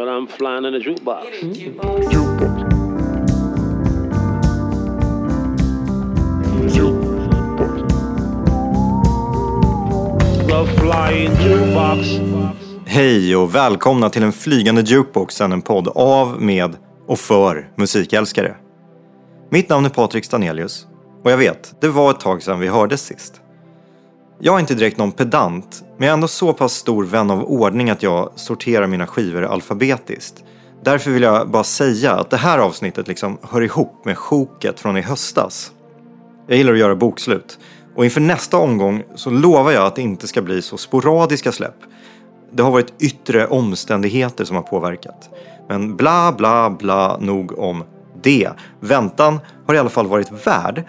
But I'm flying in a jukebox. The flying jukebox. Hej och välkomna till den flygande jukeboxen, en podd av, med och för musikälskare. Mitt namn är Patrik Stanelius och jag vet, det var ett tag sedan vi hördes sist. Jag är inte direkt någon pedant, men jag är ändå så pass stor vän av ordning att jag sorterar mina skivor alfabetiskt. Därför vill jag bara säga att det här avsnittet liksom hör ihop med sjoket från i höstas. Jag gillar att göra bokslut. Och inför nästa omgång så lovar jag att det inte ska bli så sporadiska släpp. Det har varit yttre omständigheter som har påverkat. Men bla bla bla nog om det. Väntan har i alla fall varit värd.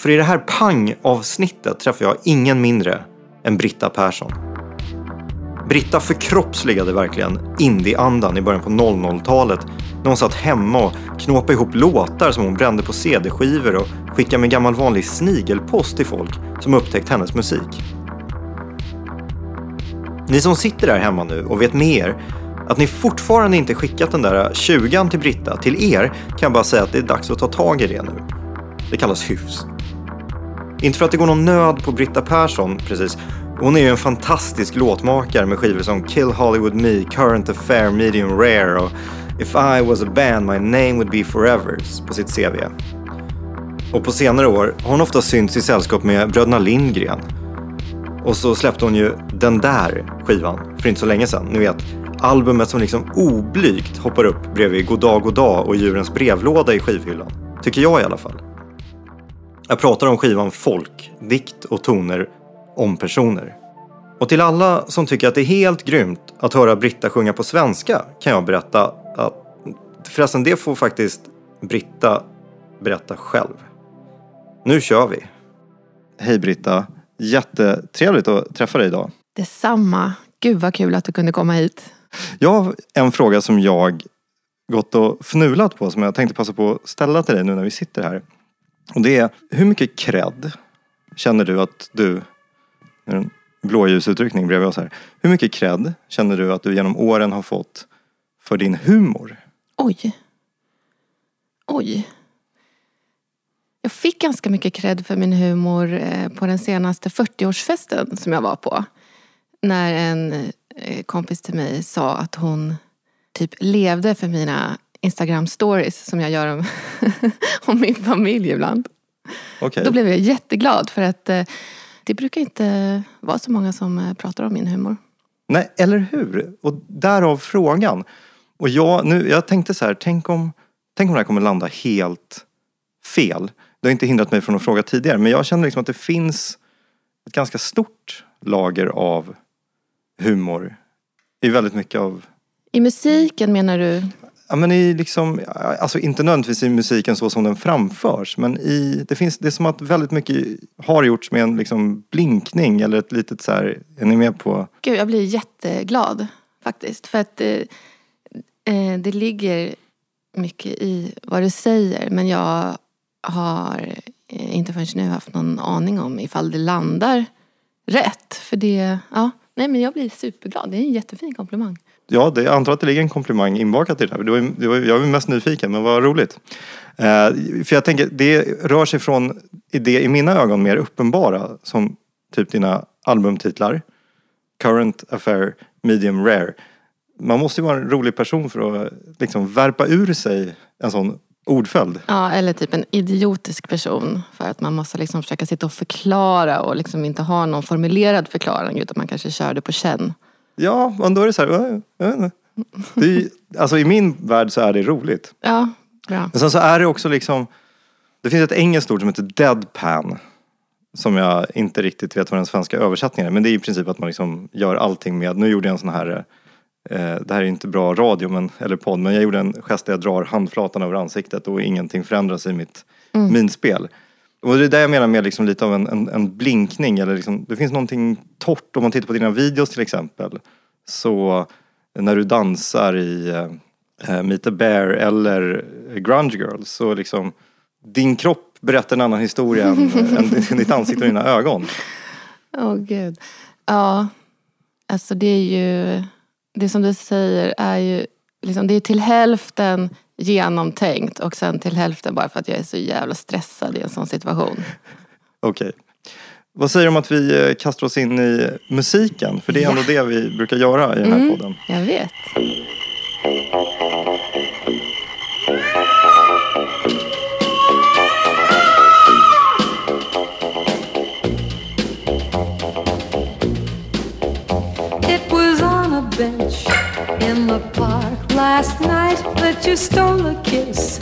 För i det här pang-avsnittet träffar jag ingen mindre än Britta Persson. Britta förkroppsligade verkligen indie-andan i början på 00-talet när hon satt hemma och knåpade ihop låtar som hon brände på CD-skivor och skickade med gammal vanlig snigelpost till folk som upptäckt hennes musik. Ni som sitter där hemma nu och vet med er att ni fortfarande inte skickat den där 20 till Britta, till er kan jag bara säga att det är dags att ta tag i det nu. Det kallas hyfs. Inte för att det går någon nöd på Britta Persson precis. Hon är ju en fantastisk låtmakare med skivor som Kill Hollywood Me, Current Affair, Medium Rare och If I was a band my name would be forever på sitt CV. Och på senare år har hon ofta synts i sällskap med bröderna Lindgren. Och så släppte hon ju den där skivan för inte så länge sedan. Ni vet, albumet som liksom oblygt hoppar upp bredvid Goddag Goddag och Djurens brevlåda i skivhyllan. Tycker jag i alla fall. Jag pratar om skivan Folk, dikt och toner om personer. Och till alla som tycker att det är helt grymt att höra Britta sjunga på svenska kan jag berätta att förresten det får faktiskt Britta berätta själv. Nu kör vi! Hej Britta! Jättetrevligt att träffa dig idag. Detsamma. Gud vad kul att du kunde komma hit. Jag har en fråga som jag gått och fnulat på som jag tänkte passa på att ställa till dig nu när vi sitter här. Och det är, hur mycket cred känner du att du, nu är det en blåljusutryckning bredvid oss här. Hur mycket cred känner du att du genom åren har fått för din humor? Oj. Oj. Jag fick ganska mycket cred för min humor eh, på den senaste 40-årsfesten som jag var på. När en eh, kompis till mig sa att hon typ levde för mina Instagram stories som jag gör om, om min familj ibland. Okej. Då blev jag jätteglad för att eh, det brukar inte vara så många som eh, pratar om min humor. Nej, eller hur? Och därav frågan. Och jag, nu, jag tänkte så här, tänk om, tänk om det här kommer landa helt fel. Det har inte hindrat mig från att fråga tidigare, men jag känner liksom att det finns ett ganska stort lager av humor i väldigt mycket av I musiken menar du? Ja men i liksom, alltså inte nödvändigtvis i musiken så som den framförs men i, det finns, det är som att väldigt mycket har gjorts med en liksom blinkning eller ett litet så här, är ni med på? Gud, jag blir jätteglad faktiskt. För att eh, eh det ligger mycket i vad du säger. Men jag har eh, inte förrän nu haft någon aning om ifall det landar rätt. För det, ja, nej men jag blir superglad. Det är en jättefin komplimang. Ja, det, jag antar att det ligger en komplimang inbakat i det här. Det var, det var, jag är mest nyfiken, men vad roligt. Eh, för jag tänker, det rör sig från det i mina ögon mer uppenbara som typ dina albumtitlar. Current Affair, Medium Rare. Man måste ju vara en rolig person för att liksom värpa ur sig en sån ordföljd. Ja, eller typ en idiotisk person. För att man måste liksom försöka sitta och förklara och liksom inte ha någon formulerad förklaring utan man kanske kör det på känn. Ja, men då är det så här, "Äh, jag vet inte." det är, Alltså i min värld så är det roligt. Ja, bra. Men sen så är det också liksom, det finns ett engelskt ord som heter deadpan. Som jag inte riktigt vet vad den svenska översättningen är. Men det är i princip att man liksom gör allting med, nu gjorde jag en sån här, eh, det här är inte bra radio men, eller podd, men jag gjorde en gest där jag drar handflatan över ansiktet och ingenting förändras i mitt minspel. Och det är det jag menar med liksom lite av en, en, en blinkning. Eller liksom, det finns någonting torrt om man tittar på dina videos till exempel. Så när du dansar i eh, Meet the Bear eller Grunge Girls så liksom din kropp berättar en annan historia än, än ditt ansikte och dina ögon. Åh gud. Ja, alltså det är ju... Det som du säger är ju liksom, det är till hälften genomtänkt och sen till hälften bara för att jag är så jävla stressad i en sån situation. Okej. Vad säger du om att vi eh, kastar oss in i musiken? För det är ändå det vi brukar göra i den här podden. Jag vet. It was on a bench in the park last night that you stole a kiss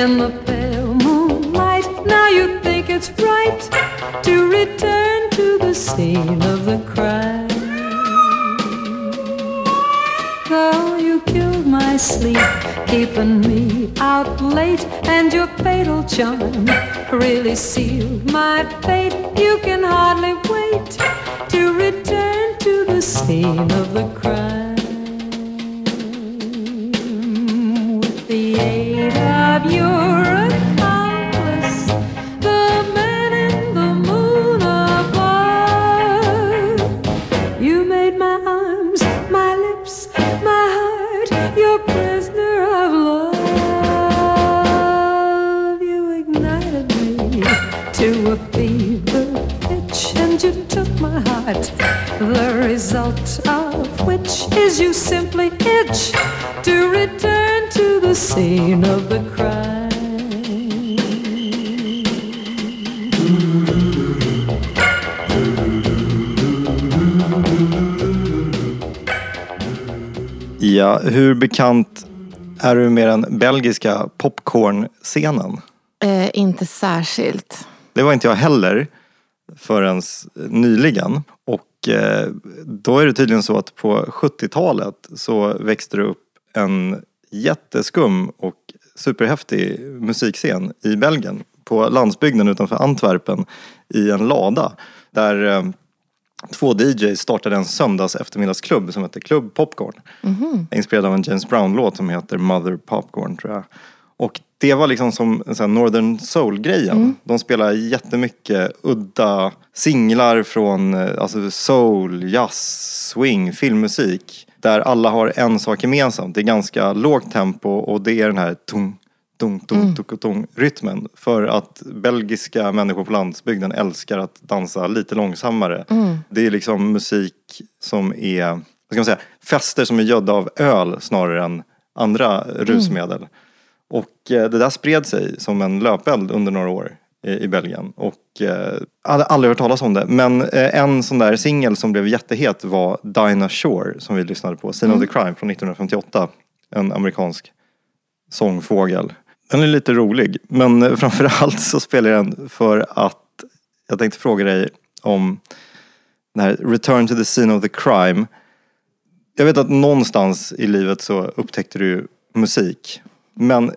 in the pale moonlight. Now you think it's right to return to the scene of the crime. Girl, you killed my sleep, keeping me out late, and your fatal charm really sealed my fate. You can hardly wait to return to the scene of the crime. Result of which is you simply itch to return to the scene of the crime. Ja, hur bekant är du med den belgiska popcorn-scenen? Eh, inte särskilt. Det var inte jag heller förrän nyligen. Och eh, då är det tydligen så att på 70-talet så växte det upp en jätteskum och superhäftig musikscen i Belgien. På landsbygden utanför Antwerpen i en lada. Där eh, två DJs startade en söndags eftermiddagsklubb som heter Club Popcorn. Inspirerad av en James Brown-låt som heter Mother Popcorn tror jag. Och det var liksom som en Northern Soul-grejen. De spelar jättemycket udda singlar från eh, alltså soul, jazz, swing, filmmusik. Där alla har en sak gemensamt. Det är ganska lågt tempo och det är den här tung, tung, tung, tung, tung rytmen. För att belgiska människor på landsbygden älskar att dansa lite långsammare. Det är liksom musik som är, vad ska man säga, fester som är gödda av öl snarare än andra rusmedel. Och eh, det där spred sig som en löpeld under några år i, Belgien. Och eh, jag hade aldrig hört talas om det. Men eh, en sån där singel som blev jättehet var Dinah Shore som vi lyssnade på. Scene of the Crime från 1958. En amerikansk sångfågel. Den är lite rolig. Men eh, framförallt så spelar jag den för att jag tänkte fråga dig om den här Return to the scene of the crime. Jag vet att någonstans i livet så upptäckte du musik. Men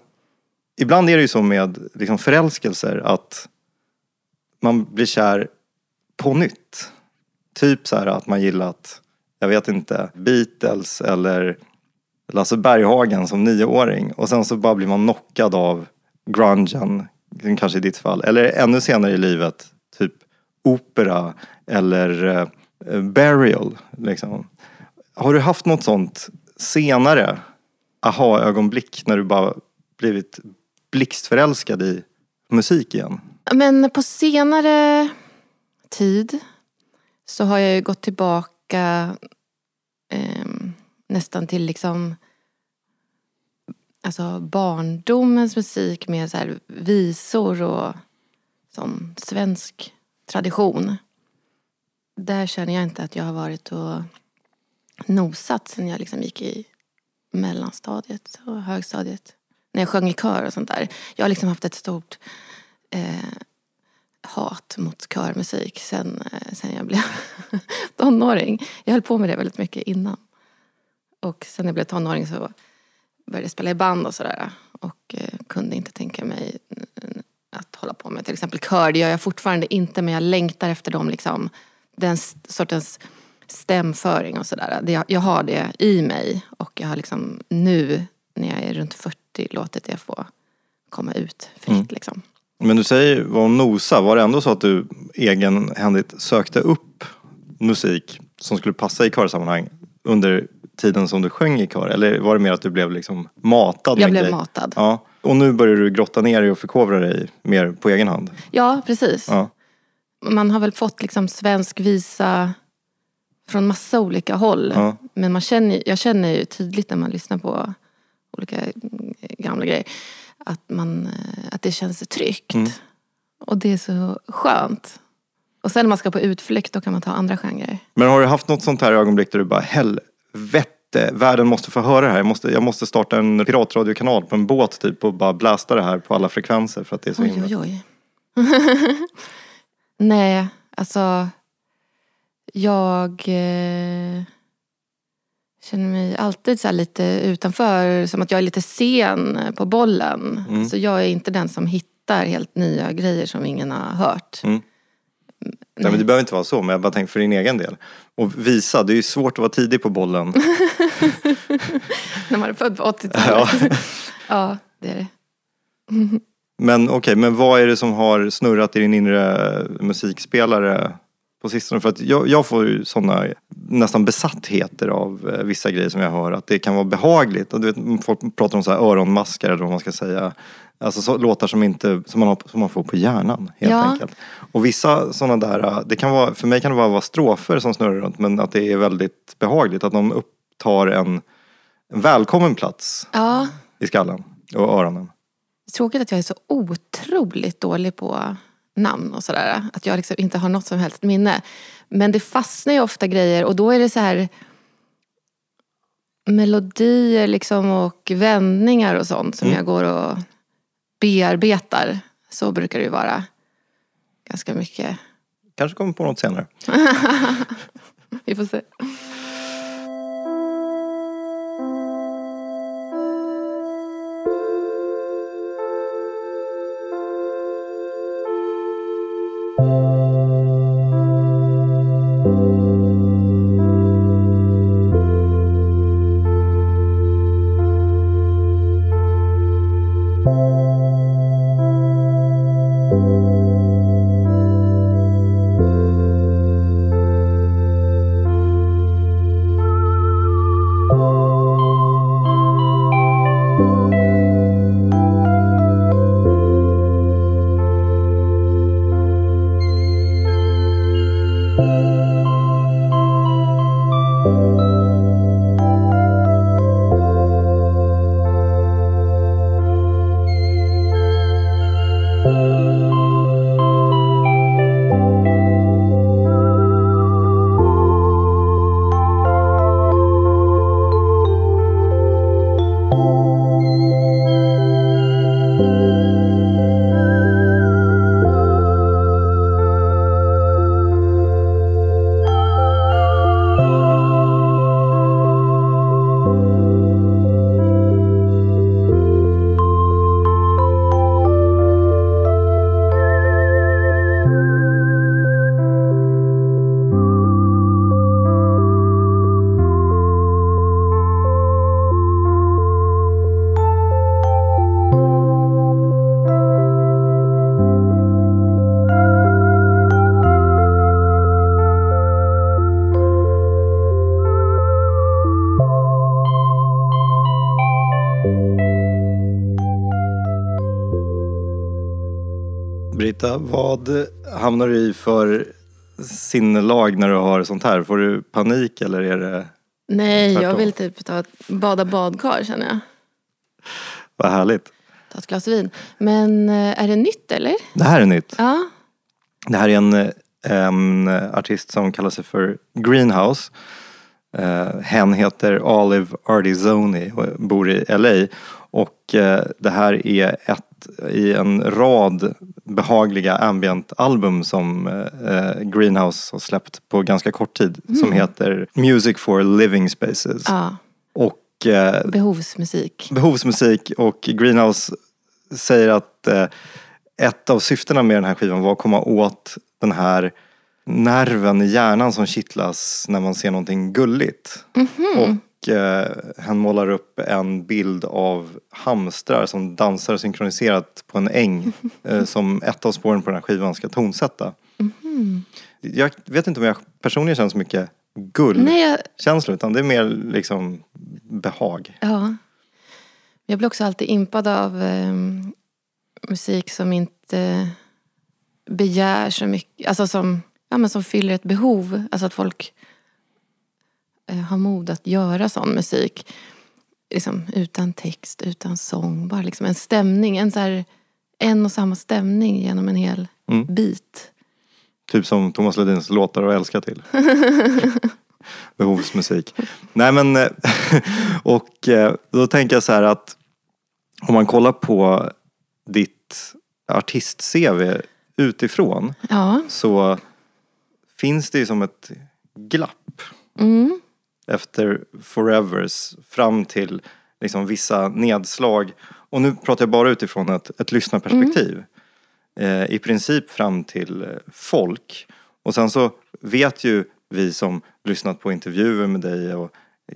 ibland är det ju så med liksom förälskelser att man blir kär på nytt. Typ så här att man gillat, jag vet inte, Beatles eller Lasse Berghagen som nioåring. Och sen så bara blir man knockad av grungen, kanske i ditt fall. Eller ännu senare i livet, typ opera eller eh, burial. Liksom. Har du haft något sånt senare aha-ögonblick när du bara blivit blixtförälskad i musik igen? Men på senare tid så har jag ju gått tillbaka eh, nästan till liksom alltså barndomens musik med så här visor och sån svensk tradition. Där känner jag inte att jag har varit och nosat sen jag liksom gick i mellanstadiet och högstadiet. När jag sjöng i kör och sånt där. Jag har liksom haft ett stort eh, hat mot körmusik sen, eh, sen jag blev tonåring. Jag höll på med det väldigt mycket innan. Och sen när jag blev tonåring så började jag spela i band och sådär. Och eh, kunde inte tänka mig mm, att hålla på med till exempel kör. Det gör jag fortfarande inte men jag längtar efter dem liksom. Den sortens stämföring och sådär. Jag, har det i mig och jag har liksom nu när jag är runt 40 låtit det få komma ut fritt liksom. Men du säger var och nosa. Var det ändå så att du egenhändigt sökte upp musik som skulle passa i körsammanhang under tiden som du sjöng i kör? Eller var det mer att du blev liksom matad Jag blev grejer? matad. Ja. Och nu börjar du grotta ner dig och förkovra dig mer på egen hand? Ja, precis. Ja. Man har väl fått liksom svensk visa från massa olika håll. Ja. Men man känner, jag känner ju tydligt när man lyssnar på olika mm, gamla grejer att, man, eh, att det känns tryggt. Mm. Och det är så skönt. Och sen när man ska på utflykt då kan man ta andra genrer. Men har du haft något sånt här ögonblick där du bara helvete, världen måste få höra det här. Jag måste, jag måste starta en piratradiokanal på en båt typ och bara blasta det här på alla frekvenser för att det är så Oj, himla... oj, oj. Nej, alltså. Jag eh, känner mig alltid så lite utanför. Som att jag är lite sen på bollen. Mm. Så jag är inte den som hittar helt nya grejer som ingen har hört. Mm. Nej, men det behöver inte vara så, men jag bara tänker för din egen del. Och visa, det är ju svårt att vara tidig på bollen. När man är född på 80-talet. ja. ja, det är det. Men okej, men vad är det som har snurrat i din inre musikspelare på sistone? För att jag, jag får ju sådana nästan besattheter av eh, vissa grejer som jag hör. Att det kan vara behagligt. Och du vet, folk pratar om så här öronmaskar eller vad man ska säga. Alltså så, låtar som, inte, som, man har, som man får på hjärnan helt Ja. enkelt. Och vissa sådana där, eh, det kan vara, för mig kan det bara vara strofer som snurrar runt. Men att det är väldigt behagligt. Att de upptar en, en välkommen plats Ja, i skallen och öronen. tråkigt att jag är så otroligt dålig på namn och sådär. Att jag liksom inte har något som helst minne. Men det fastnar ju ofta grejer och då är det så här melodier liksom och vändningar och sånt som Mm. jag går och bearbetar. Så brukar det ju vara. Ganska mycket. Kanske kommer på något senare. Vi får se. Vad hamnar du i för sinnelag när du har sånt här? Får du panik eller är det... Nej, jag Tvärtom. vill typ ta ett bada badkar känner jag. Vad härligt. Ta ett glas vin. Men eh, är det nytt eller? Det här är nytt. Ja. Det här är en, en artist som kallar sig för Greenhouse. Eh, hen heter Olive Ardizoni och bor i LA. Och eh, det här är ett i en rad behagliga ambient-album som eh, Greenhouse har släppt på ganska kort tid. Som heter Music for Living Spaces. ja. Och eh, Behovsmusik. behovsmusik och Greenhouse säger att eh, ett av syftena med den här skivan var att komma åt den här nerven i hjärnan som kittlas när man ser någonting gulligt. Och eh, han målar upp en bild av hamstrar som dansar synkroniserat på en äng eh, som ett av spåren på den här skivan ska tonsätta. Jag vet inte om jag personligen känner så mycket gullkänsla jag, utan det är mer liksom behag. ja. Jag blir också alltid impad av eh, musik som inte begär så mycket. Alltså som, ja, men som fyller ett behov. Alltså att folk eh, har mod att göra sån musik. Liksom, utan text, utan sång. Bara liksom en stämning. En, så här, en och samma stämning genom en hel Mm. bit. Typ som Thomas Ledins låtar att älska till. Behovsmusik. Nej men, eh, och eh, då tänker jag så här att om man kollar på ditt artist-CV utifrån Ja. så finns det ju som ett glapp Mm. Efter Forevers fram till liksom vissa nedslag. Och nu pratar jag bara utifrån ett, ett lyssnarperspektiv. Eh, I princip fram till eh, folk. Och sen så vet ju vi som lyssnat på intervjuer med dig och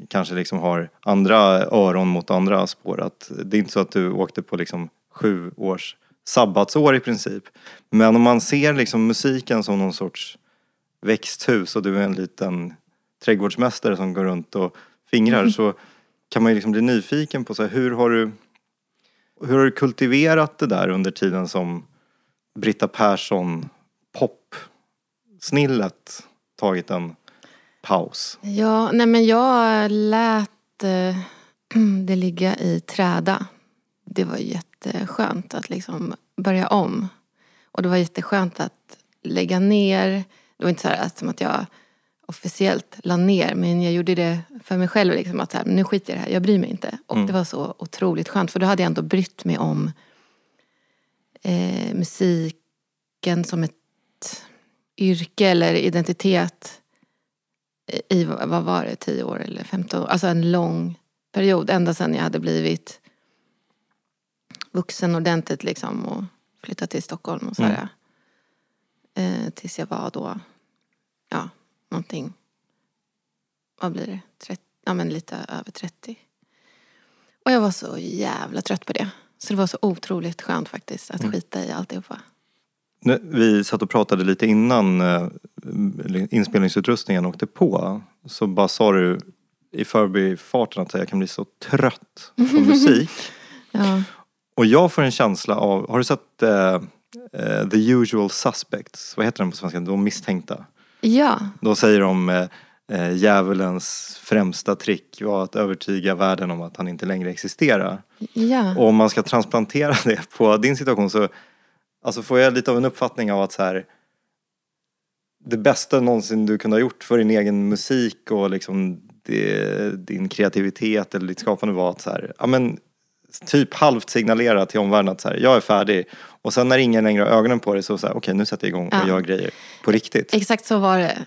kanske liksom har andra öron mot andra spår att det är inte så att du åkte på liksom sju års sabbatsår i princip. Men om man ser liksom musiken som någon sorts växthus och du är en liten trädgårdsmästare som går runt och fingrar så kan man ju liksom bli nyfiken på så här, hur har du hur har du kultiverat det där under tiden som Britta Persson pop-snillet tagit en paus? Ja, nej men jag lät eh, det ligga i träda. Det var jätteskönt att liksom börja om. Och det var jätteskönt att lägga ner. Det var inte så här att, som att jag officiellt la ner men jag gjorde det för mig själv. Liksom, att så här, nu skiter jag i det här, jag bryr mig inte. Och det var så otroligt skönt för då hade jag ändå brytt mig om eh, musiken som ett yrke eller identitet i, vad var det, 10 år eller 15 år. Alltså en lång period. Ända sedan jag hade blivit vuxen ordentligt liksom och flyttat till Stockholm och sådär. Eh, tills jag var då, ja, någonting, vad blir det, 30, ja men lite över 30. Och jag var så jävla trött på det. Så det var så otroligt skönt faktiskt att skita i alltihopa. Vi satt och pratade lite innan eh, inspelningsutrustningen åkte på. Så bara sa du i förbifarten att jag kan bli så trött på musik. Ja. Och jag får en känsla av, har du sett eh, eh, The Usual Suspects? Vad heter den på svenska? De misstänkta. Ja, Då säger de eh, eh, djävulens främsta trick var att övertyga världen om att han inte längre existerar. ja. Och om man ska transplantera det på din situation så alltså får jag lite av en uppfattning av att så här det bästa någonsin du kunde ha gjort för din egen musik och liksom det, din kreativitet eller ditt skapande var att så här, ja men typ halvt signalera till omvärlden att så här, jag är färdig. Och sen när ingen längre har ögonen på dig så så här, okej nu sätter jag igång och Ja. gör grejer på riktigt. Exakt så var det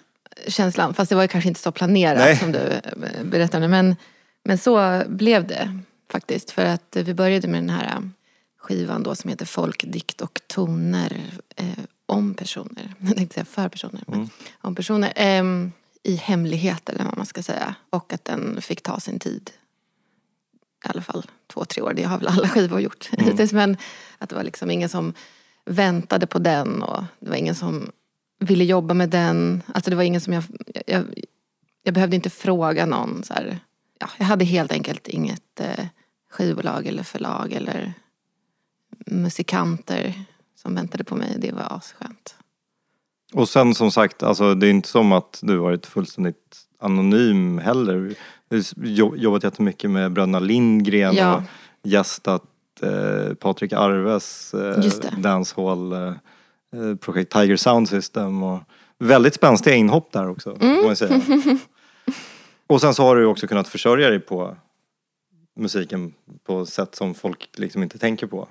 känslan. Fast det var ju kanske inte så planerat Nej. som du eh, berättade. Men, men så blev det faktiskt. För att vi började med den här eh, skivan då som heter Folk, dikt och toner eh, om personer. Jag tänkte säga för personer. Men om personer. ehm, I hemlighet eller vad man ska säga. Och att den fick ta sin tid. I alla fall två, tre år. Det har väl alla skivor gjort hittills. Men att det var liksom ingen som väntade på den. Och det var ingen som ville jobba med den. Alltså det var ingen som jag... Jag, jag behövde inte fråga någon. Så här. Ja, jag hade helt enkelt inget eh, skivbolag eller förlag eller musikanter som väntade på mig. Det var asskönt. Och sen som sagt, alltså, det är inte som att du varit fullständigt anonym heller. Jobbat jättemycket med bröderna Lindgren Ja. och gästat eh, Patrik Arves eh, Just det. dancehall eh, eh, projekt Tiger Sound System och väldigt spänstiga inhopp där också, Mm. man säga. och sen så har du också kunnat försörja dig på musiken på sätt som folk liksom inte tänker på.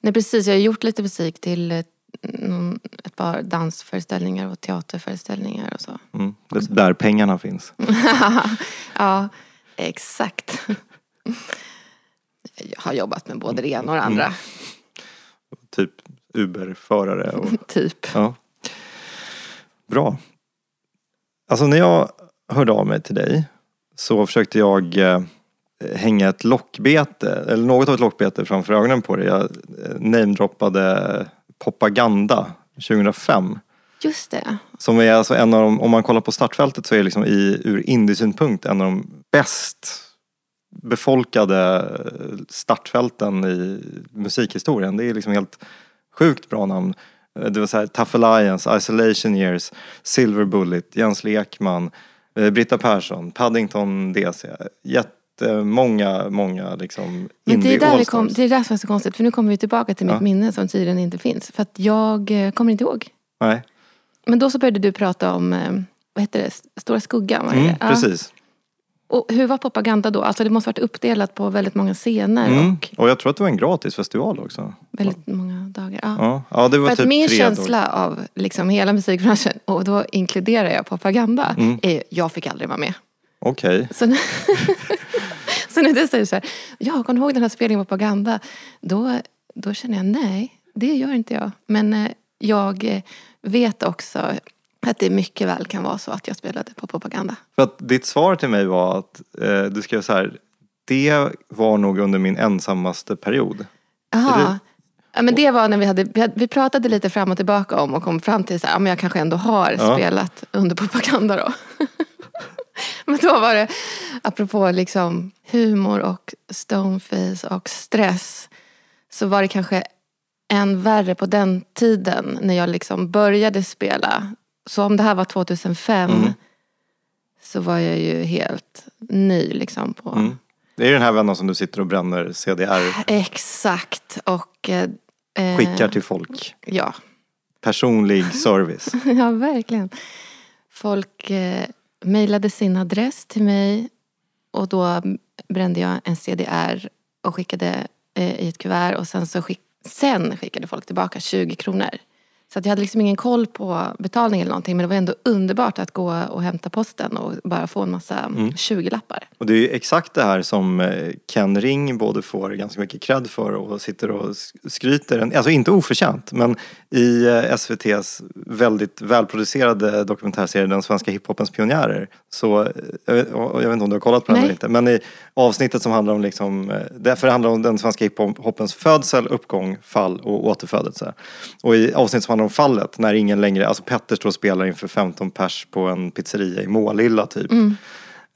Nej precis, jag har gjort lite musik till eh, någon- ett par dansföreställningar och teaterföreställningar och så. Mm. Det är där pengarna finns. ja, exakt. Jag har jobbat med både det ena och det andra. Typ Uber-förare och Typ. Ja. Bra. Alltså när jag hörde av mig till dig så försökte jag eh, hänga ett lockbete, eller något av ett lockbete framför ögonen på dig. Jag eh, namedroppade Propaganda 2005. Just det. Som är alltså en av de, om man kollar på startfältet så är det liksom i, ur indiesynpunkt en av de bäst befolkade startfälten i musikhistorien. Det är liksom helt sjukt bra namn. Det var så här Tough Alliance, Isolation Years, Silver Bullet, Jens Lekman, eh, Britta Persson, Paddington DC. Jättemånga, många liksom Men det är, där vi kom, det är där som är så konstigt. För nu kommer vi tillbaka till mitt Ja. minne som tydligen inte finns. För att jag eh, kommer inte ihåg. Nej, Men då så började du prata om, eh, vad heter det, Stora Skuggan? var det mm? Ja. precis. Och hur var propaganda då? Alltså det måste varit uppdelat på väldigt många scener Mm. och Och jag tror att det var en gratis festival också. väldigt många dagar. Ja. Ja, ja det var För att typ min tre känsla av liksom hela musikbranschen, och då inkluderar jag propaganda, Mm. är jag fick aldrig vara med. Okej. När- så när du säger så här, ja, kommer du ihåg den här spelningen på propaganda? Då, då känner jag, nej, det gör inte jag. Men eh, jag eh, vet också att det mycket väl kan vara så att jag spelade på propaganda. För att ditt svar till mig var att eh, du skrev så här. Det var nog under min ensammaste period. Jaha. Ja, men det var när vi hade, vi hade, vi pratade lite fram och tillbaka om och kom fram till här, ja, men jag kanske ändå har Ja. spelat under propaganda då. men då var det, apropå liksom humor och stoneface och stress, så var det kanske än värre på den tiden när jag liksom började spela. Så om det här var 2005 Mm. så var jag ju helt ny liksom på Mm. Det är den här vännen som du sitter och bränner CDR, Exakt. Och eh, eh, skickar till folk. Ja, Personlig service. ja verkligen. Folk eh, mejlade sin adress till mig och då brände jag en CDR och skickade eh, i ett kuvert och sen så skick, sen skickade folk tillbaka 20 kronor. Så att jag hade liksom ingen koll på betalning eller någonting men det var ändå underbart att gå och hämta posten och bara få en massa Mm. 20-lappar. Och det är ju exakt det här som eh, Ken Ring både får ganska mycket cred för och sitter och sk- skryter, alltså inte oförtjänt, men i eh, SVTs väldigt välproducerade dokumentärserie Den svenska hiphopens pionjärer så, eh, jag vet, och jag vet inte om du har kollat på den eller inte, men i avsnittet som handlar om liksom, därför det handlar om den svenska hiphopens födsel, uppgång, fall och återfödelse. Och i avsnittet som handlar om fallet, när ingen längre, alltså Petter står och spelar inför 15 pers på en pizzeria i Målilla typ.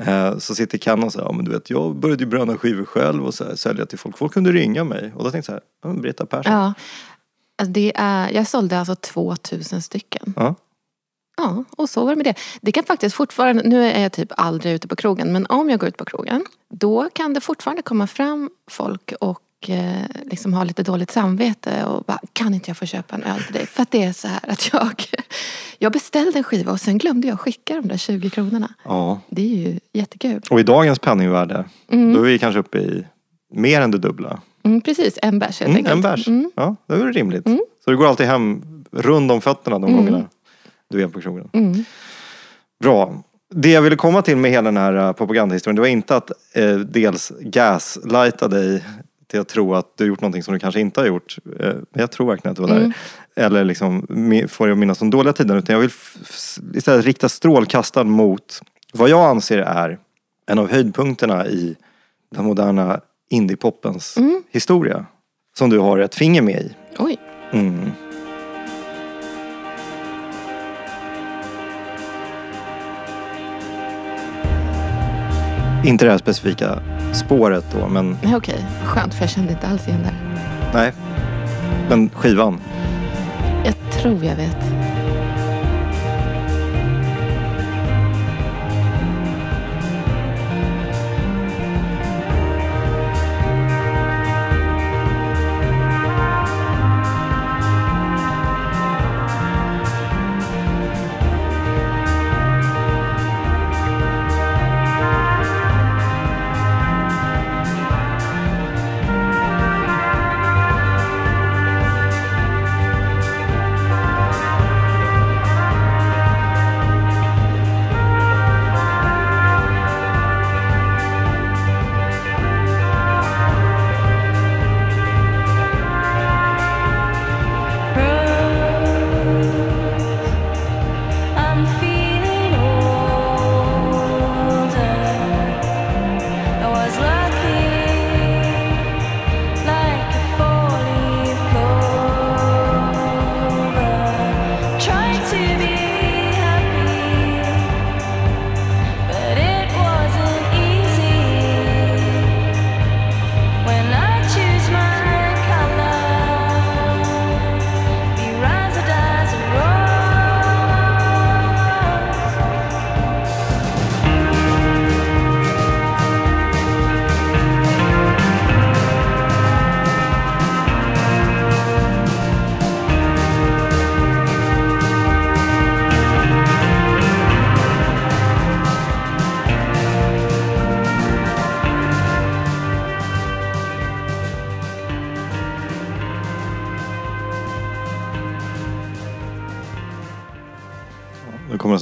Eh, Så sitter Ken och säger, ja men du vet jag började ju bränna skivor själv och så här, sälja till folk. Folk kunde ringa mig. Och då tänkte jag så här, Britta Persson. Ja. Alltså det är, jag sålde alltså 2000 stycken. Ja. Ja, och så var det med det. Det kan faktiskt fortfarande, nu är jag typ aldrig ute på krogen, men om jag går ut på krogen, då kan det fortfarande komma fram folk och eh, liksom ha lite dåligt samvete och bara, kan inte jag få köpa en öl till dig? För att det är så här att jag, jag beställde en skiva och sen glömde jag skicka de där 20 kronorna. ja. Det är ju jättekul. Och i dagens penningvärde, då är vi kanske uppe i mer än det dubbla. Mm, precis, en bärs helt Mm, enkelt. en bärs. Mm. Ja, det är rimligt. Så du går alltid hem rund om fötterna de gångerna du är på krogen. Mm. Bra. Det jag ville komma till med hela den här eh, propagandahistorien, det var inte att eh, dels gaslighta dig till att tro att du gjort någonting som du kanske inte har gjort. Eh, men jag tror verkligen att du var där. Eller liksom mi- få dig att minnas de dåliga tiderna. Utan jag vill istället rikta strålkastaren mot vad jag anser är en av höjdpunkterna i den moderna indiepoppens historia. Som du har ett finger med i. Oj. Mm. Inte det här specifika spåret då, men Nej, Okej, skönt för jag kände inte alls igen det. nej. Men skivan. Jag tror jag vet.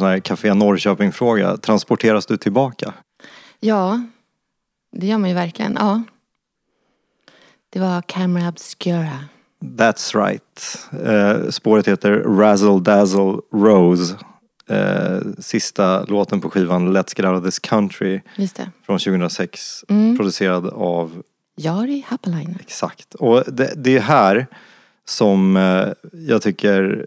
Sån här Café Norrköping-fråga. Transporteras du tillbaka? Ja, det gör man ju verkligen. Ja. Det var Camera Obscura. That's right. Eh, spåret heter Razzle Dazzle Rose. Eh, sista låten på skivan Let's Get Out of This Country från 2006. Mm. Producerad av Jari Happalainen. Exakt. Och det, det är här som eh, jag tycker...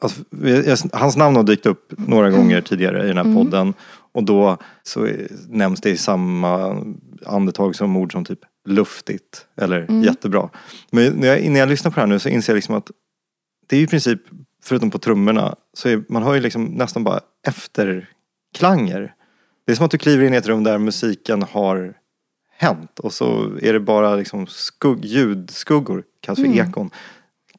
Alltså, hans namn har dykt upp några gånger tidigare i den här podden. Och då så nämns det i samma andetag som ord som typ luftigt eller jättebra. Men när jag, när jag lyssnar på det här nu så inser jag liksom att det är i princip, förutom på trummorna, så är, man hör ju liksom nästan bara efterklanger. Det är som att du kliver in i ett rum där musiken har hänt och så är det bara liksom skugg, ljudskuggor, kallas för ekon,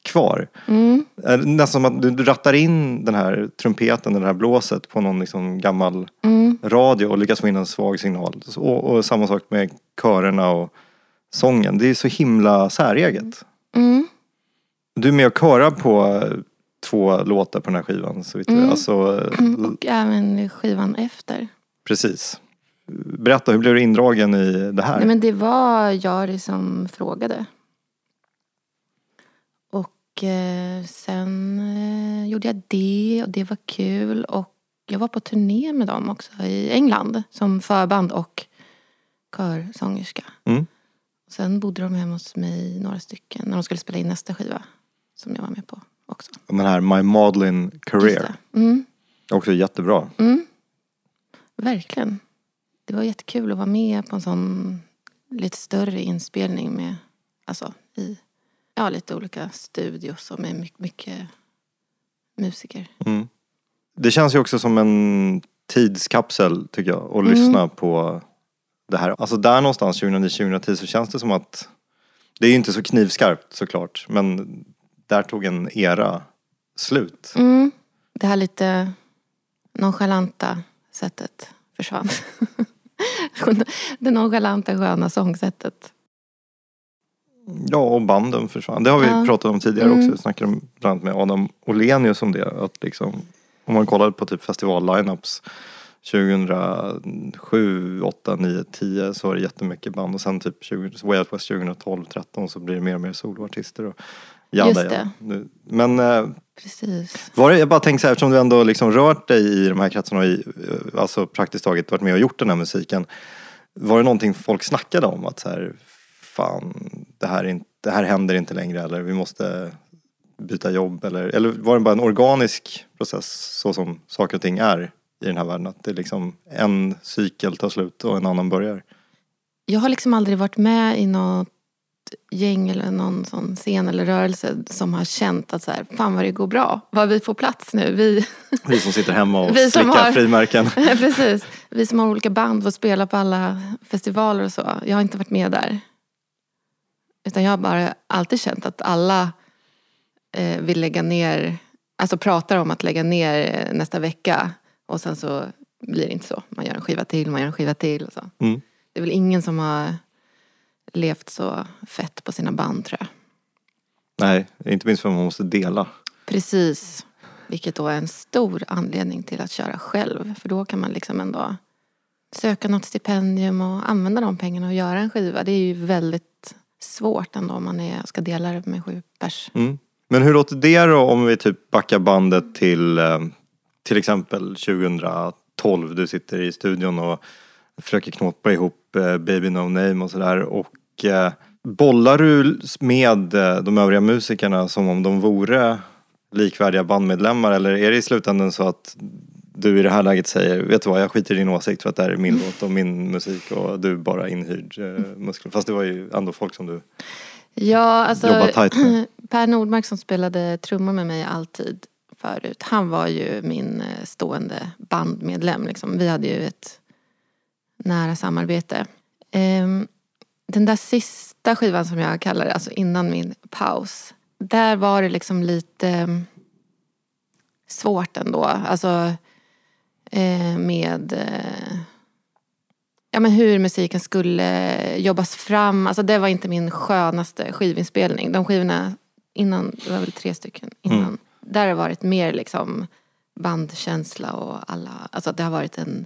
kvar. Mm. Nästan som att du, rattar in den här trumpeten, det här blåset på någon liksom gammal Mm. radio och lyckas få in en svag signal. Och, och samma sak med körerna och sången. Det är så himla säreget. Mm. Du är med och körar på eh, två låtar på den här skivan. Så vitt Mm. Alltså, Och även skivan efter. precis. Berätta, hur blev du indragen i det här? Nej, men det var Jari som frågade. Och eh, sen eh, gjorde jag det och det var kul. Och jag var på turné med dem också i England som förband och körsångerska. Mm. Sen bodde de hemma hos mig några stycken när de skulle spela in nästa skiva som jag var med på också. Den här My Just Career. Mm. Också jättebra. Mm. Verkligen. Det var jättekul att vara med på en sån lite större inspelning med, alltså i ja, lite olika studios och med mycket, mycket musiker. Mm. Det känns ju också som en tidskapsel tycker jag. Att Mm. lyssna på det här. Alltså där någonstans 2009-2010 så känns det som att det är ju inte så knivskarpt såklart. Men där tog en era slut. Mm. Det här lite nonchalanta sättet försvann. det nonchalanta sköna sångsättet. Ja, och banden försvann. Det har vi Ja. pratat om tidigare Mm. också. Jag snackade bland annat med Adam Olenius om det. Att liksom, om man kollade på typ festival-lineups 2007, 8, 9, 10 så var det jättemycket band. Och sen typ 20, Way Out West 2012, 13 så blir det mer och mer soloartister. Och jada, Just jada. det. Nu- Men eh, Precis. var det, jag bara tänkte så här, eftersom du ändå liksom rört dig i de här kretsarna och i, eh, alltså praktiskt taget varit med och gjort den här musiken. Var det någonting folk snackade om? Att så här, fan, det här, är inte, det här händer inte längre eller vi måste byta jobb eller, eller var det bara en organisk process så som saker och ting är i den här världen? Att det är liksom en cykel tar slut och en annan börjar. Jag har liksom aldrig varit med i något gäng eller någon sån scen eller rörelse som har känt att så här, fan vad det går bra. Vad vi får plats nu. Vi, Vi som sitter hemma och Vi slickar har- frimärken. precis. Vi som har olika band får spela på alla festivaler och så. Jag har inte varit med där. Utan jag har bara alltid känt att alla eh, vill lägga ner, alltså pratar om att lägga ner eh, nästa vecka. Och sen så blir det inte så. Man gör en skiva till, man gör en skiva till och så. Mm. Det är väl ingen som har levt så fett på sina band tror jag. Nej, inte minst för att man måste dela. Precis. Vilket då är en stor anledning till att köra själv. För då kan man liksom ändå söka något stipendium och använda de pengarna och göra en skiva. Det är ju väldigt svårt ändå om man är, ska dela det med sju pers. Mm. Men hur låter det då om vi typ backar bandet till eh, till exempel 2012. Du sitter i studion och försöker knåpa ihop eh, Baby No Name och sådär. Och eh, bollar du med de övriga musikerna som om de vore likvärdiga bandmedlemmar eller är det i slutändan så att du i det här läget säger, vet du vad, jag skiter i din åsikt för att det här är min låt och min musik och du är bara inhyrd eh, muskel. Fast det var ju ändå folk som du Ja, alltså jobbar tajt med. Per Nordmark som spelade trummor med mig alltid förut. Han var ju min eh, stående bandmedlem. Liksom. Vi hade ju ett nära samarbete. Ehm, Den där sista skivan som jag kallar det, alltså innan min paus. Där var det liksom lite ehm, svårt ändå. Alltså eh, med eh, ja, men hur musiken skulle jobbas fram. Alltså det var inte min skönaste skivinspelning. De skivorna innan, det var väl tre stycken innan. Där har det varit mer liksom bandkänsla och alla, alltså det har varit en,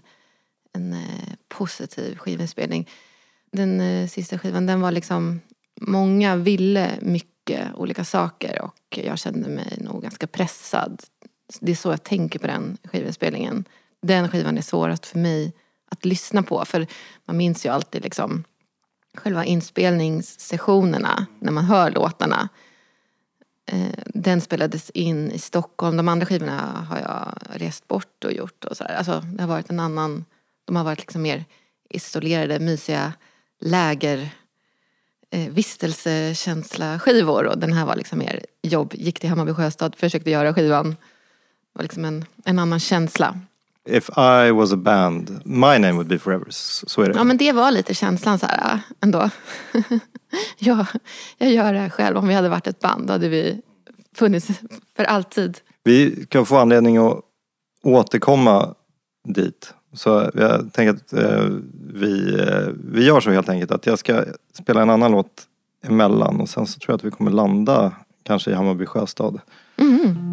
en eh, positiv skivinspelning. Den eh, sista skivan den var liksom, många ville mycket olika saker och jag kände mig nog ganska pressad. Det är så jag tänker på den skivinspelningen. Den skivan är svårast för mig att lyssna på för man minns ju alltid liksom själva inspelningssessionerna när man hör låtarna. Eh, den spelades in i Stockholm. De andra skivorna har jag rest bort och gjort. Och så här. Alltså, det har varit en annan... De har varit liksom mer isolerade, mysiga läger eh, vistelsekänsla-skivor. och den här var liksom mer jobb. Gick till Hammarby Sjöstad, försökte göra skivan. Det var liksom en, en annan känsla. If I was a band, my name would be forever. Så är det. Ja men det var lite känslan så här ändå. ja, jag gör det här själv. Om vi hade varit ett band då hade vi funnits för alltid. Vi kan få anledning att återkomma dit. Så jag tänker att eh, vi, eh, vi gör så helt enkelt att jag ska spela en annan låt emellan och sen så tror jag att vi kommer landa kanske i Hammarby Sjöstad. We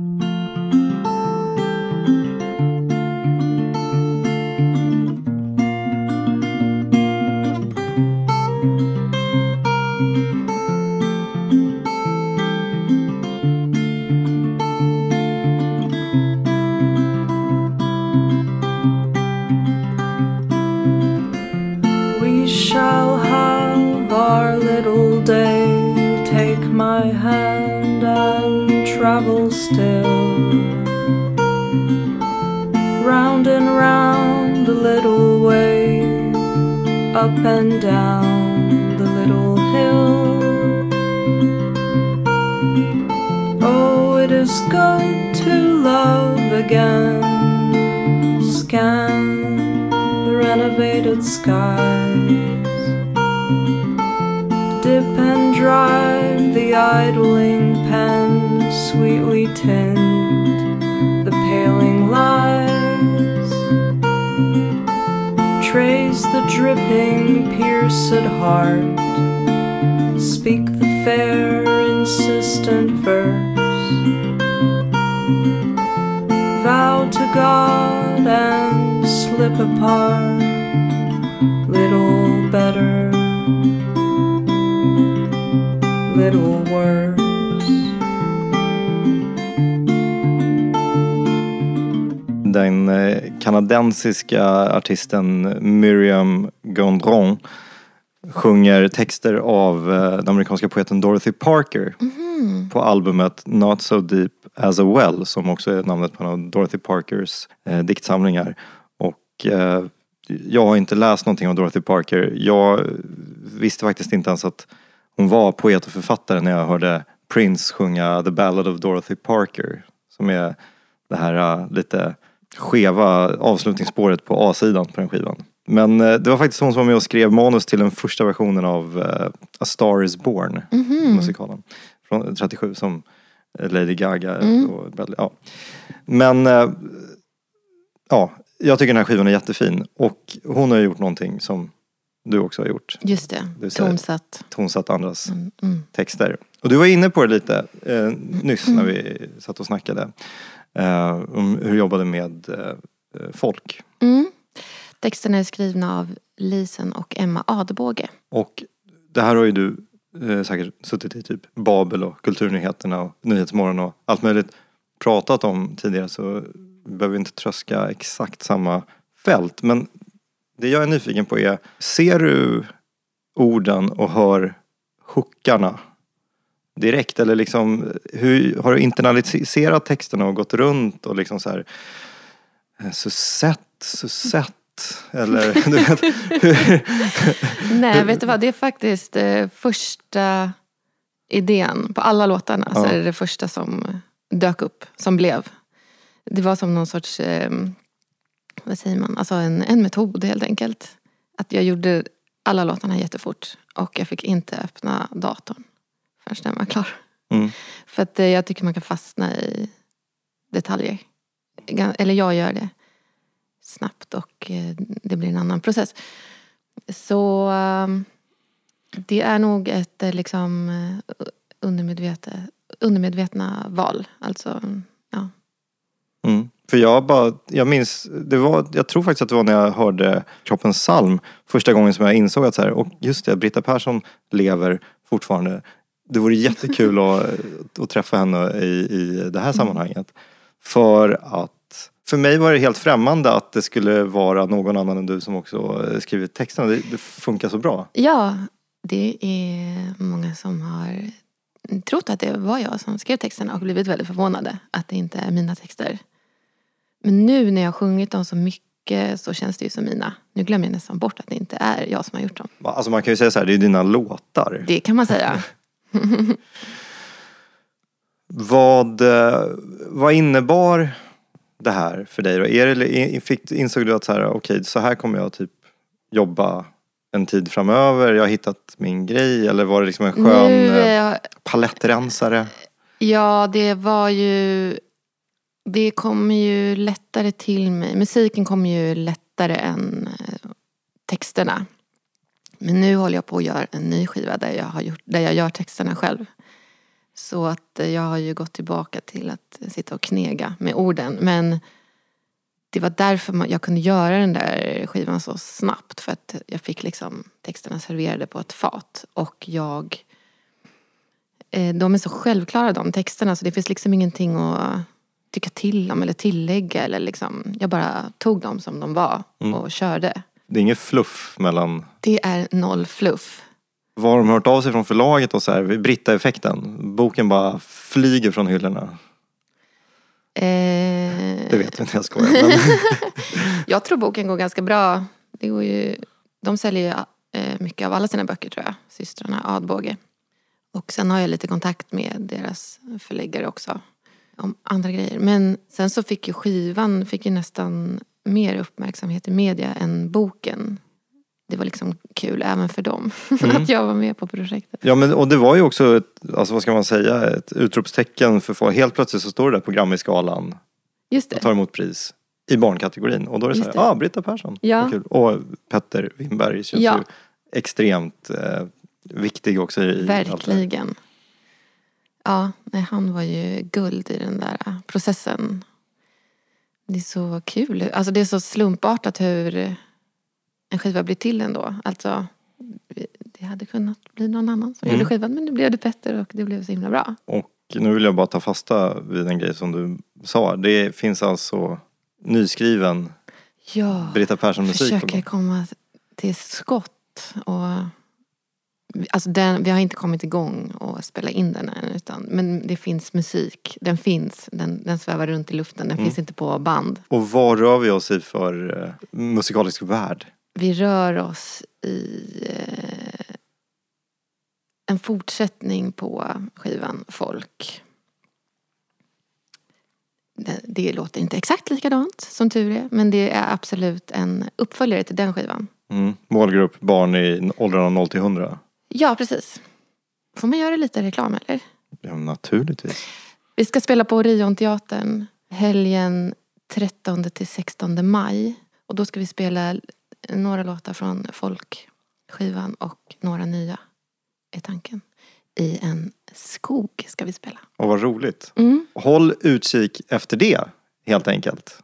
still. Round and round the little way. Up and down the little hill. Oh, it is good to love again. Scan the renovated skies. Dip and drive the idling sweetly tinned the paling lights. Trace the dripping, pierced heart. Speak the fair, insistent verse. Vow to God and slip apart. Little better, little Den eh, kanadensiska artisten Miriam Gondron sjunger texter av eh, den amerikanska poeten Dorothy Parker på albumet Not So Deep As A Well som också är namnet på en av Dorothy Parkers eh, diktsamlingar. Och eh, jag har inte läst någonting av Dorothy Parker. Jag visste faktiskt inte ens att hon var poet och författare när jag hörde Prince sjunga The Ballad of Dorothy Parker. Som är det här eh, lite skeva avslutningsspåret på A-sidan på den skivan. Men eh, det var faktiskt hon som var med och skrev manus till den första versionen av eh, A Star Is Born, musikalen. Från 37 som Lady Gaga och Bradley, ja. Men eh, ja, jag tycker den här skivan är jättefin. Och hon har gjort någonting som du också har gjort. Just det, Du säger- tonsatt. Tonsatt andras texter. Och du var inne på det lite eh, nyss när vi satt och snackade. Eh, om hur du jobbade med eh, folk. Mm. Texterna är skrivna av Lisen och Emma Adebåge. Och det här har ju du eh, säkert suttit i typ Babel och Kulturnyheterna och Nyhetsmorgon och allt möjligt pratat om tidigare så vi behöver inte tröska exakt samma fält. Men det jag är nyfiken på är, ser du orden och hör hookarna direkt? Eller liksom, hur, har du internaliserat texterna och gått runt och liksom så här eh, Susette, Susette eller du vet, Nej, vet du vad? Det är faktiskt eh, första idén på alla låtarna. Så Ja. är det det första som dök upp, som blev. Det var som någon sorts, eh, vad säger man, alltså en, en metod helt enkelt. Att jag gjorde alla låtarna jättefort och jag fick inte öppna datorn förrän den var klar. Mm. För att eh, jag tycker man kan fastna i detaljer. Eller jag gör det snabbt och eh, det blir en annan process. Så ehm, det är nog ett eh, liksom undermedvetna val. Alltså, ja. Mm. För jag bara, jag minns, det var, jag tror faktiskt att det var när jag hörde Kroppens psalm första gången som jag insåg att så här, och just det, Britta Persson lever fortfarande. Det vore jättekul att, att träffa henne i, i det här sammanhanget. För att, för mig var det helt främmande att det skulle vara någon annan än du som också eh, skrivit texterna. Det, det funkar så bra. Ja, det är många som har trott att det var jag som skrev texterna och blivit väldigt förvånade att det inte är mina texter. Men nu när jag har sjungit dem så mycket så känns det ju som mina. Nu glömmer jag nästan bort att det inte är jag som har gjort dem. Alltså man kan ju säga så här, det är dina låtar. Det kan man säga. Vad, eh, vad innebar det här för dig då? Är det, fick, insåg du att så här, okej, så här kommer jag typ jobba en tid framöver? Jag har hittat min grej eller var det liksom en skön Nu, eh, eh, palettrensare? Ja, det var ju... Det kommer ju lättare till mig. Musiken kommer ju lättare än texterna. Men nu håller jag på att göra en ny skiva där jag, har gjort, där jag gör texterna själv. Så att eh, jag har ju gått tillbaka till att sitta och knega med orden. Men det var därför jag kunde göra den där skivan så snabbt. För att jag fick liksom texterna serverade på ett fat. Och jag eh, de är så självklara de texterna så det finns liksom ingenting att tycka till om eller tillägga. Eller liksom, jag bara tog dem som de var och körde. Det är inget fluff mellan Det är noll fluff. vad har de hört av sig från förlaget och så här, Britta-effekten? Boken bara flyger från hyllorna. Eh, Det vet jag inte, jag skojar. Men, Jag tror boken går ganska bra. Det går ju, de säljer ju eh, mycket av alla sina böcker tror jag. Systrarna Adbåge. Och sen har jag lite kontakt med deras förläggare också. Om andra grejer. Men sen så fick ju skivan fick ju nästan mer uppmärksamhet i media än boken. Det var liksom kul även för dem. att jag var med på projektet. ja, men, och det var ju också, ett, alltså, vad ska man säga, ett utropstecken för folk. Helt plötsligt så står det där program i skalan Just och det. tar emot pris i barnkategorin. Och då är det så Just här, det. ah, Britta Persson. Ja. Kul. Och Petter Wimberg känns Ja. ju extremt eh, viktig också i allt det här. Verkligen. Ja, nej, han var ju guld i den där processen. Det är så kul. Alltså det är så slumpartat hur en skiva blir till ändå. Alltså, det hade kunnat bli någon annan som Mm. gjorde skivan men nu blev det Petter och det blev så himla bra. Och nu vill jag bara ta fasta vid en grej som du sa. Det finns alltså nyskriven Ja, Britta Persson-musik. på försöker komma till skott. Och, alltså den, vi har inte kommit igång och spela in den än. Utan, men det finns musik. Den finns. Den, den svävar runt i luften. Den Mm. finns inte på band. Och vad rör vi oss i för eh, musikalisk värld? Vi rör oss i eh, en fortsättning på skivan Folk. Det, det låter inte exakt likadant som tur är. Men det är absolut en uppföljare till den skivan. Mm. Målgrupp barn i åldrarna 0 till 100. Ja, precis. Får man göra lite reklam eller? Ja, naturligtvis. Vi ska spela på Orionteatern helgen 13 till 16 maj. Och då ska vi spela några låtar från folkskivan och några nya är tanken. I en skog ska vi spela. Och vad roligt. Mm. Håll utkik efter det, helt enkelt.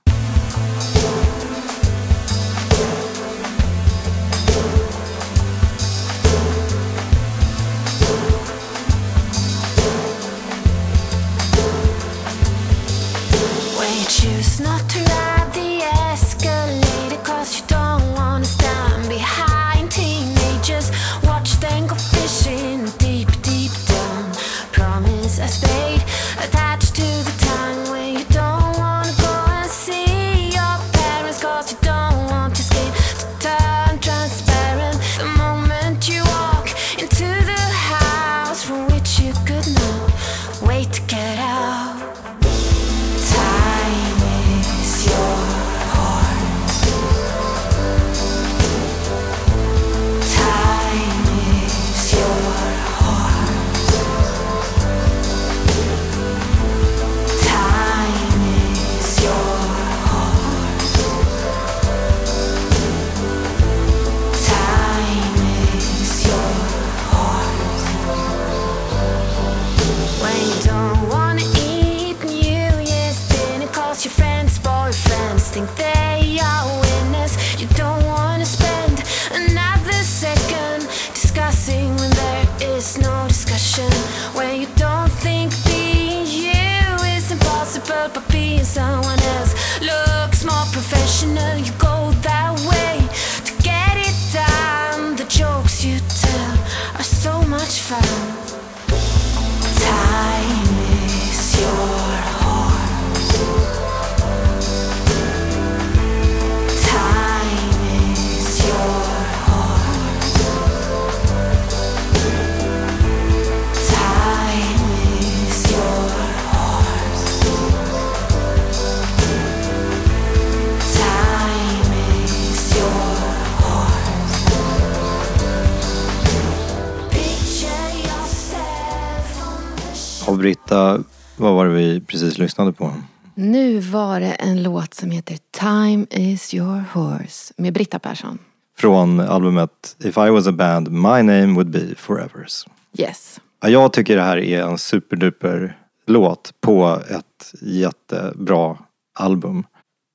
Britta, vad var det vi precis lyssnade på? Nu var det en låt som heter Time is your horse med Britta Persson. Från albumet If I was a band, my name would be Forevers. Yes. Ja, jag tycker det här är en superduper låt på ett jättebra album.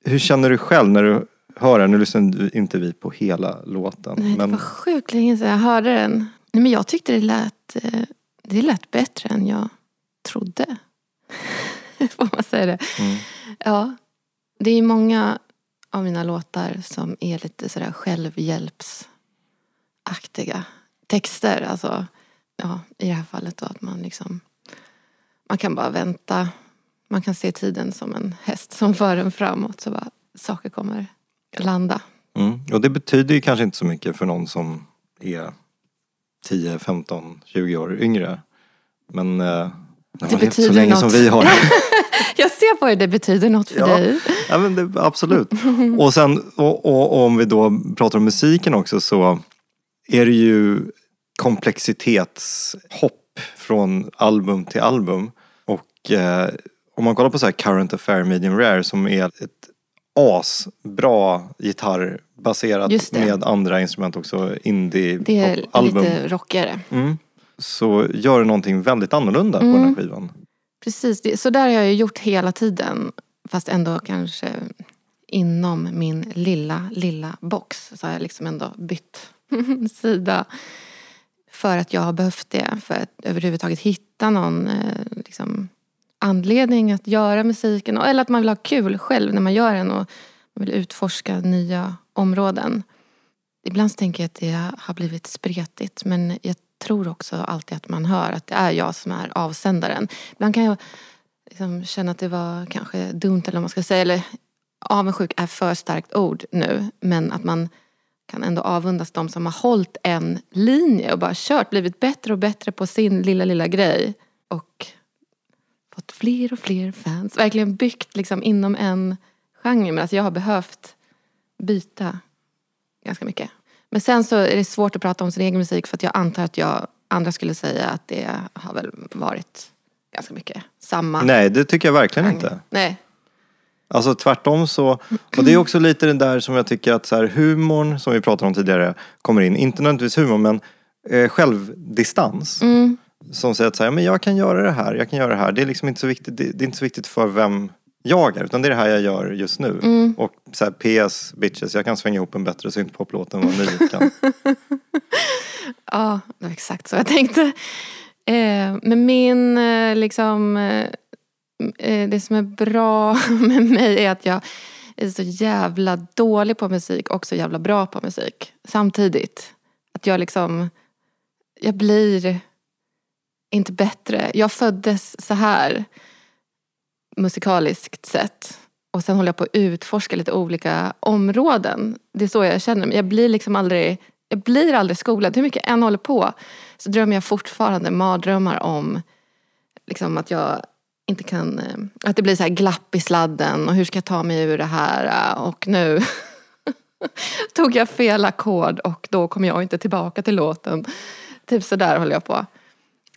Hur känner du själv när du hör den? Nu lyssnade inte vi på hela låten. Nej, det men var sjukt länge sedan jag hörde den. Nej, men jag tyckte det lät, eh, det lät bättre än jag trodde. Får man säga det? Mm. Ja. Det är många av mina låtar som är lite sådär självhjälpsaktiga texter. Alltså, ja, i det här fallet då att man liksom man kan bara vänta. Man kan se tiden som en häst som för en framåt så bara saker kommer landa. Mm. Och det betyder ju kanske inte så mycket för någon som är 10, 15, 20 år yngre. Men eh, när man levt så betyder länge något. som vi har. Jag ser på det, det betyder något för Ja. dig. ja, men det, absolut. Och sen och, och, om vi då pratar om musiken också så är det ju komplexitetshopp från album till album. Och eh, om man kollar på så här Current Affair Medium Rare som är ett asbra gitarrbaserat det. med andra instrument också, indie Det är album. lite rockigare. Mm. Så gör det någonting väldigt annorlunda på Mm. den här skivan. Precis, det, så där har jag ju gjort hela tiden. Fast ändå kanske inom min lilla, lilla box. Så har jag liksom ändå bytt sida. För att jag har behövt det. För att överhuvudtaget hitta någon eh, liksom, anledning att göra musiken. Eller att man vill ha kul själv när man gör den. Och man vill utforska nya områden. Ibland så tänker jag att det har blivit spretigt. Men jag tror också alltid att man hör att det är jag som är avsändaren. Ibland kan jag liksom känna att det var kanske dumt eller vad man ska säga. Eller avundsjuk är för starkt ord nu. Men att man kan ändå avundas de som har hållit en linje och bara kört, blivit bättre och bättre på sin lilla, lilla grej. Och fått fler och fler fans. Verkligen byggt liksom inom en genre. Men alltså jag har behövt byta ganska mycket. Men sen så är det svårt att prata om sin egen musik för att jag antar att jag, andra skulle säga att det har väl varit ganska mycket samma. Nej, det tycker jag verkligen genre. inte. Nej. Alltså tvärtom så, och det är också lite det där som jag tycker att så här, humorn som vi pratade om tidigare kommer in. Inte nödvändigtvis humor men eh, självdistans. Mm. Som säger att så här, men jag kan göra det här, jag kan göra det här. Det är liksom inte så viktigt, det, det är inte så viktigt för vem jag är utan det är det här jag gör just nu. Mm. Och så här, PS bitches, jag kan svänga ihop en bättre syntpoplåt än vad ni kan. Ja, det var exakt så jag tänkte. Eh, men min, eh, liksom, eh, eh, det som är bra med mig är att jag är så jävla dålig på musik och så jävla bra på musik samtidigt. Att jag liksom, jag blir inte bättre. Jag föddes så här musikaliskt sett. Och sen håller jag på att utforska lite olika områden. Det är så jag känner mig. Jag blir liksom aldrig, jag blir aldrig skolad. Hur mycket jag än håller på så drömmer jag fortfarande mardrömmar om liksom att jag inte kan, eh, att det blir så här glapp i sladden och hur ska jag ta mig ur det här och nu tog jag fel ackord och då kommer jag inte tillbaka till låten. Typ sådär håller jag på.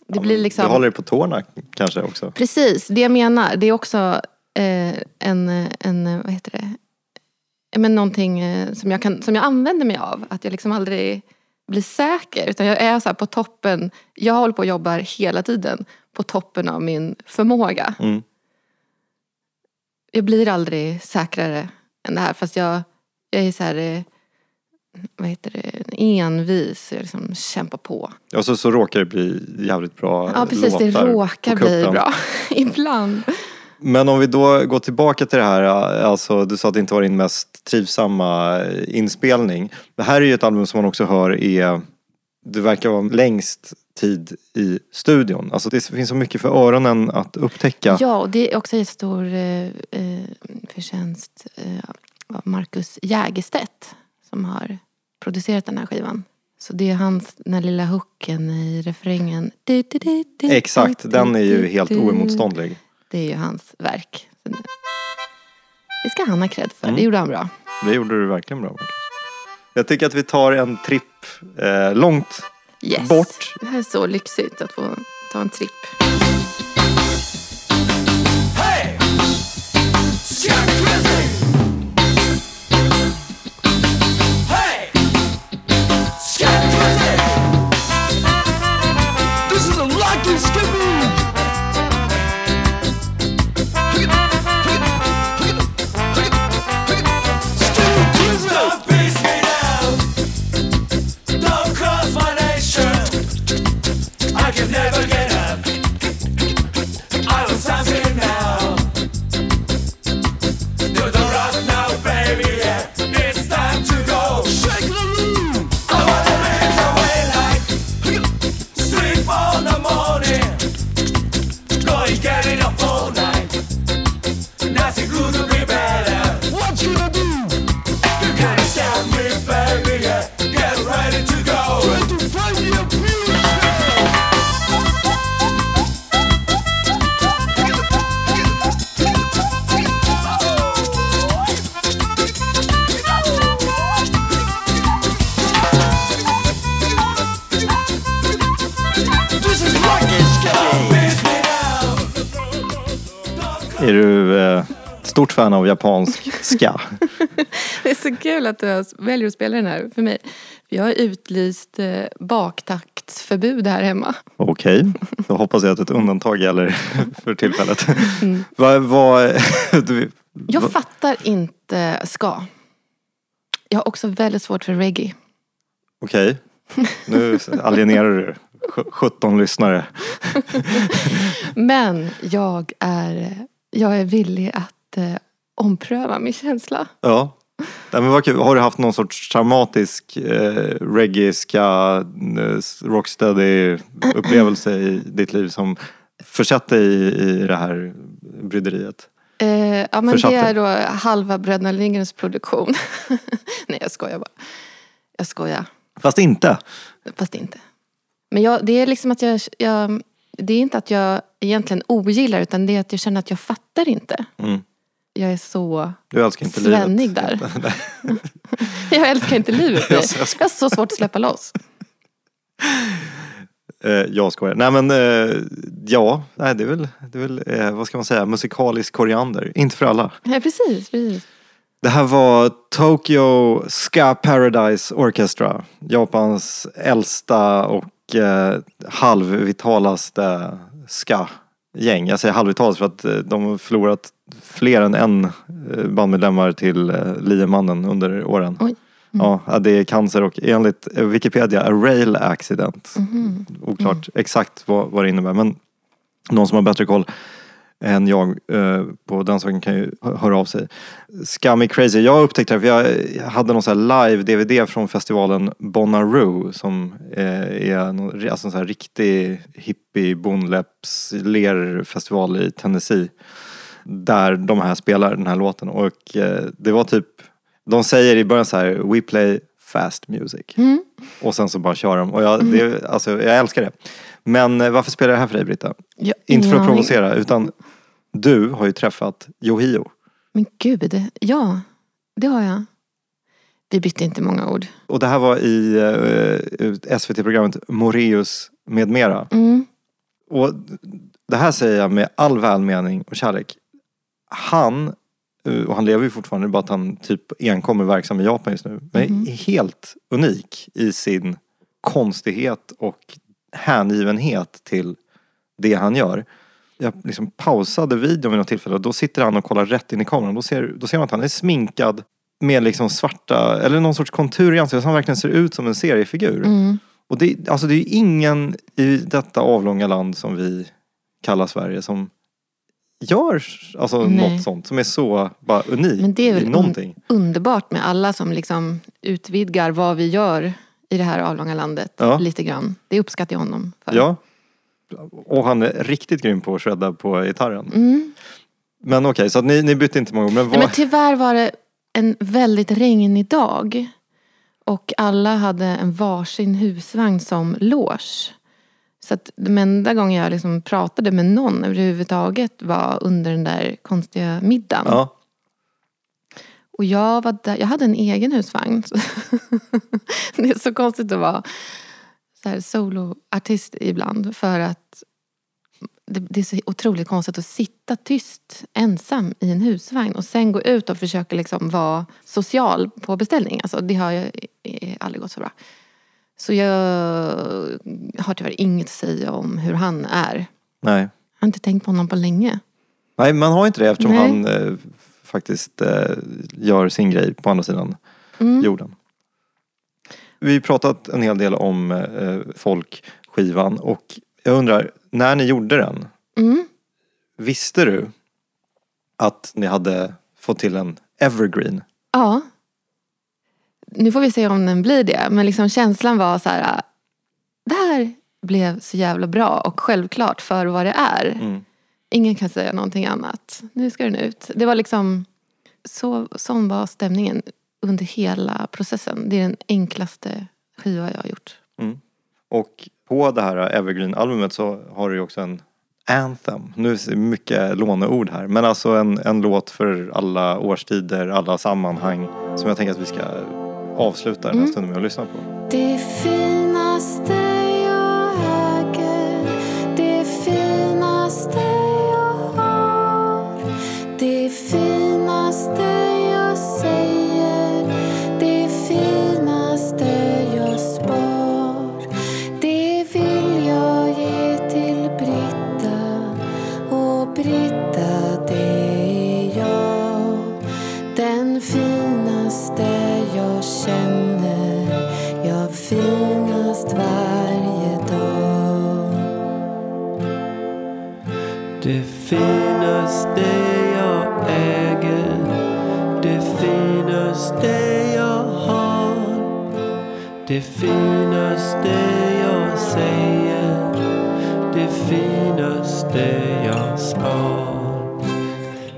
Det blir liksom... Du håller dig på tårna kanske också. Precis, det jag menar. Det är också eh, en, en, vad heter det? Ja, Men någonting eh, som jag, kan, som jag använder mig av. Att jag liksom aldrig blir säker. Utan jag är så på toppen. Jag håller på och jobbar hela tiden på toppen av min förmåga. Mm. Jag blir aldrig säkrare än det här. Fast jag, jag är så här, eh, vad heter det, envis. Jag liksom kämpar på. Och så, så råkar det bli jävligt bra Ja precis, det låtar råkar på bli bra. Ibland. Men om vi då går tillbaka till det här, alltså du sa att det inte var din mest trivsamma inspelning. Det här är ju ett album som man också hör är, det verkar vara längst tid i studion. Alltså det finns så mycket för öronen att upptäcka. Ja, och det är också en stor eh, eh, förtjänst eh, av Marcus Jägerstedt som har producerat den här skivan. Så det är hans, den här lilla hooken i refrängen. Du, du, du, Exakt, den är ju helt oemotståndlig. Det är ju hans verk. Det ska han ha cred för, Mm. det gjorde han bra. Det gjorde du verkligen bra Marcus. Jag tycker att vi tar en tripp eh, långt Yes. bort. Det här är så lyxigt att få ta en tripp. Fan av japansk ska? Det är så kul att du väljer att spela den här för mig. Jag har utlyst eh, baktaktsförbud här hemma. Okej, då hoppas jag att ett undantag gäller för tillfället. Vad, vad, du, Jag fattar inte ska. Jag har också väldigt svårt för reggae. Okej, nu alienerar du sj- 17 lyssnare. Men jag är, jag är villig att eh, ompröva min känsla. Ja. Nej, men vad kul. Har du haft någon sorts traumatisk eh, reggae, ska, eh, rocksteady upplevelse i ditt liv som försatt dig i, i det här bryderiet? Eh, ja men det är då halva Bröderna Lindgrens produktion. Nej jag skojar bara. Jag skojar. Fast inte. Fast inte. Men jag, det är liksom att jag, jag... Det är inte att jag egentligen ogillar utan det är att jag känner att jag fattar inte. Mm. Jag är så Du älskar inte svennig livet. där. jag älskar inte livet. Jag- Jag, ska- har så svårt att släppa loss. Eh, jag skojar. Nej men eh, ja, nej, det är väl, det är väl eh, vad ska man säga, musikalisk koriander. Inte för alla. Ja, precis, precis. Det här var Tokyo Ska Paradise Orchestra. Japans äldsta och eh, halvvitalaste ska-gäng. Jag säger halvvitalas för att eh, de har förlorat fler än en eh, bandmedlemmar till eh, liemannen under åren. Oj. Ja, ja, det är cancer och enligt Wikipedia a rail accident. Oklart exakt vad, vad det innebär men någon som har bättre koll än jag eh, på den saken kan ju hö- höra av sig. Scummy Crazy, jag upptäckte det för jag hade någon sån live-DVD från festivalen Bonnaroo som eh, är någon, alltså en sån här riktig hippie bonläpps lerfestival i Tennessee. Där de här spelar den här låten och eh, det var typ, de säger i början så här We play fast music. Och sen så bara kör de och jag, det, alltså, jag älskar det. Men varför spelar jag det här för dig Britta? Jag, Inte för att provocera utan du har ju träffat Yohio. Men gud, ja. Det har jag. Vi bytte inte många ord. Och det här var i eh, SVT-programmet Moreus med mera. Mm. Och det här säger jag med all välmening och kärlek. Han, eh, och han lever ju fortfarande, bara att han typ enkom är verksam i Japan just nu. Men är helt unik i sin konstighet och hängivenhet till det han gör. Jag liksom pausade videon vid något tillfälle och då sitter han och kollar rätt in i kameran. Då ser, då ser man att han är sminkad med liksom svarta, eller någon sorts kontur i ansiktet. Så han verkligen ser ut som en seriefigur. Mm. Och det, alltså det är ingen i detta avlånga land som vi kallar Sverige som gör alltså Nej. något sånt som är så bara unikt Men det är väl un- underbart med alla som liksom utvidgar vad vi gör i det här avlånga landet. Ja. Lite grann. Det uppskattar jag honom för. Ja. Och han är riktigt grym på att shredda på gitarren. Mm. Men okej, så att ni, ni bytte inte många ord. Men Nej, vad... men tyvärr var det en väldigt regnig dag. Och alla hade en varsin husvagn som loge. Så att den enda gången jag liksom pratade med någon överhuvudtaget var under den där konstiga middagen. ja. Och jag, var där, jag hade en egen husvagn. Så det är så konstigt att vara så här soloartist ibland. För att det, det är så otroligt konstigt att sitta tyst ensam i en husvagn och sen gå ut och försöka liksom vara social på beställning. Alltså, det har ju eh, aldrig gått så bra. Så jag har tyvärr inget att säga om hur han är. Nej. Jag har inte tänkt på honom på länge. Nej, man har inte det eftersom Nej. han eh, faktiskt eh, gör sin grej på andra sidan Mm. jorden. Vi har pratat en hel del om eh, folkskivan och jag undrar, när ni gjorde den, Mm. visste du att ni hade fått till en evergreen? Ja. Nu får vi se om den blir det. Men liksom känslan var så här. Det här blev så jävla bra och självklart för vad det är. Mm. Ingen kan säga någonting annat. Nu ska den ut. Det var liksom, så, sån var stämningen under hela processen. Det är den enklaste skiva jag har gjort. Och på det här evergreen-albumet så har du ju också en anthem. Nu är det mycket låneord här. Men alltså en, en låt för alla årstider, alla sammanhang. Som jag tänker att vi ska avsluta den här stunden med att lyssna på. Det finaste finaste jag äger. Det finaste jag har. Det finaste jag säger. Det finaste jag spar.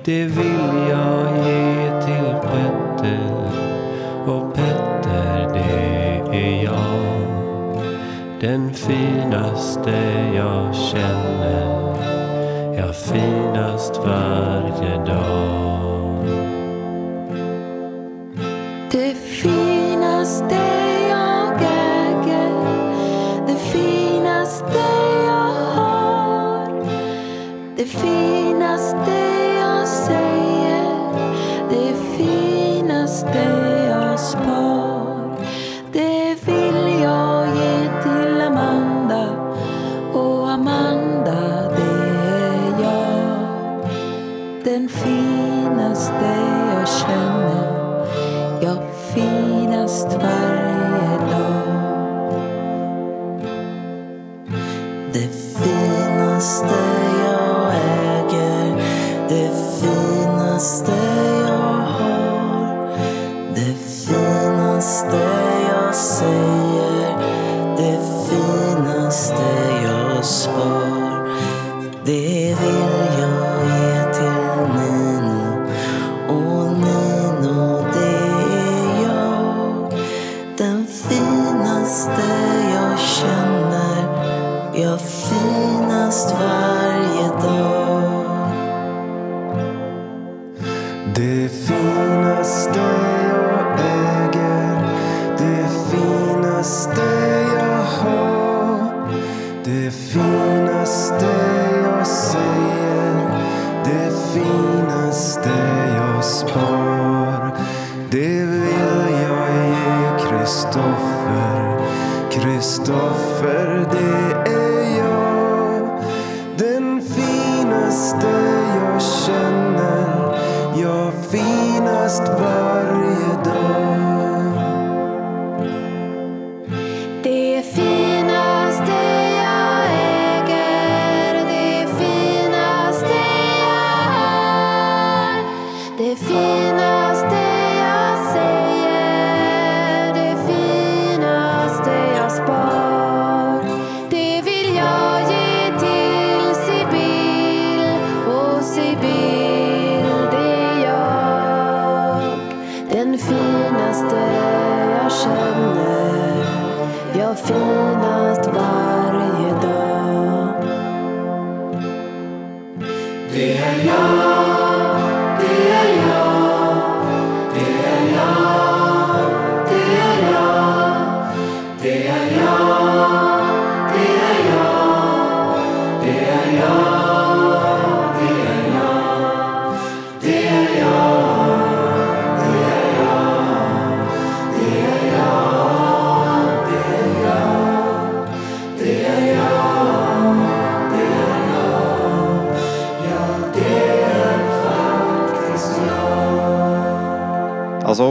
Det vill jag ge till Petter. Och Petter det är jag. Den finaste jag känner jag finast varje dag. Det finaste jag äger Det finaste jag har Det finaste jag säger Det finaste jag spar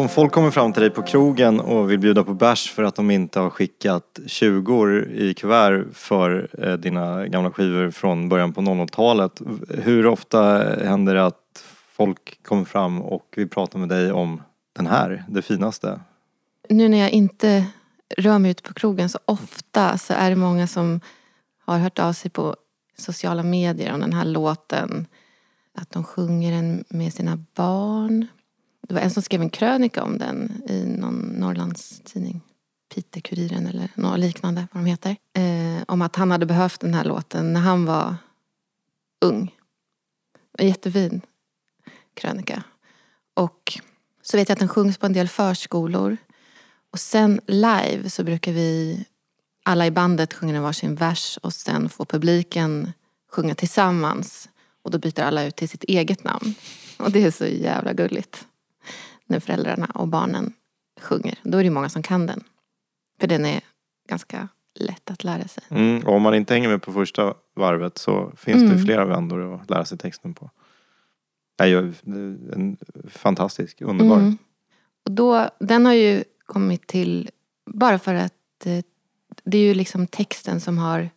om folk kommer fram till dig på krogen och vill bjuda på bärs för att de inte har skickat 20 i kuvert för eh, dina gamla skivor från början på 00-talet. Hur ofta händer det att folk kommer fram och vill prata med dig om den här, det finaste? Nu när jag inte rör mig ute på krogen så ofta så är det många som har hört av sig på sociala medier om den här låten. Att de sjunger den med sina barn. Det var en som skrev en krönika om den i någon Norrlandstidning. Piteå-Kuriren eller något liknande, vad de heter. Eh, om att han hade behövt den här låten när han var ung. En jättefin krönika. Och så vet jag att den sjungs på en del förskolor. Och sen live så brukar vi alla i bandet sjunga en varsin vers och sen får publiken sjunga tillsammans. Och då byter alla ut till sitt eget namn. Och det är så jävla gulligt. När föräldrarna och barnen sjunger. Då är det många som kan den. För den är ganska lätt att lära sig. Mm, och om man inte hänger med på första varvet så finns det Mm. flera vändor att lära sig texten på. Det är ju en fantastisk, underbar. Mm. Och då, den har ju kommit till bara för att eh, det är ju liksom texten som har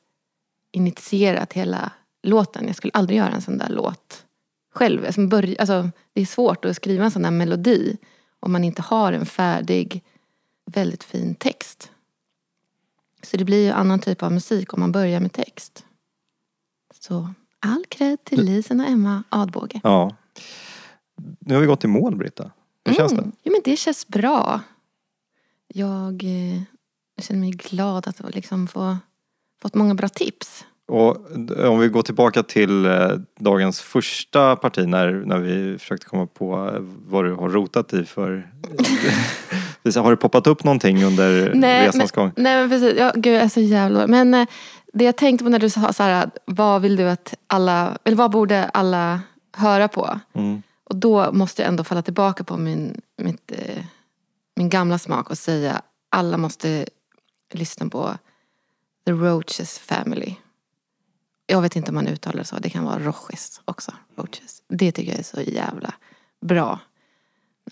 initierat hela låten. Jag skulle aldrig göra en sån där låt själv. Alltså, börj- alltså, det är svårt att skriva en sån där melodi om man inte har en färdig, väldigt fin text. Så det blir ju annan typ av musik om man börjar med text. Så all cred till Lisen och Emma Adbåge. Ja. Nu har vi gått i mål Britta. Hur känns det? Mm. Jo, men det känns bra. Jag eh, känner mig glad att liksom få fått många bra tips. Och om vi går tillbaka till eh, dagens första parti när, när vi försökte komma på eh, vad du har rotat i för... Har det poppat upp någonting under resans men, gång? nej men precis. Ja, gud, jag är så jävla Men eh, det jag tänkte på när du sa så här, vad vill du att alla, eller vad borde alla höra på? Mm. Och då måste jag ändå falla tillbaka på min, mitt, min gamla smak och säga alla måste lyssna på The Roaches Family. Jag vet inte om man uttalar det så, det kan vara Roches också. Roaches. Det tycker jag är så jävla bra.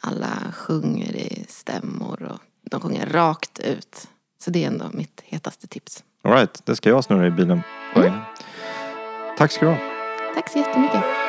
Alla sjunger i stämmor och de sjunger rakt ut. Så det är ändå mitt hetaste tips. All right, det ska jag snurra i bilen. vägen. Tack ska du ha. Tack så jättemycket.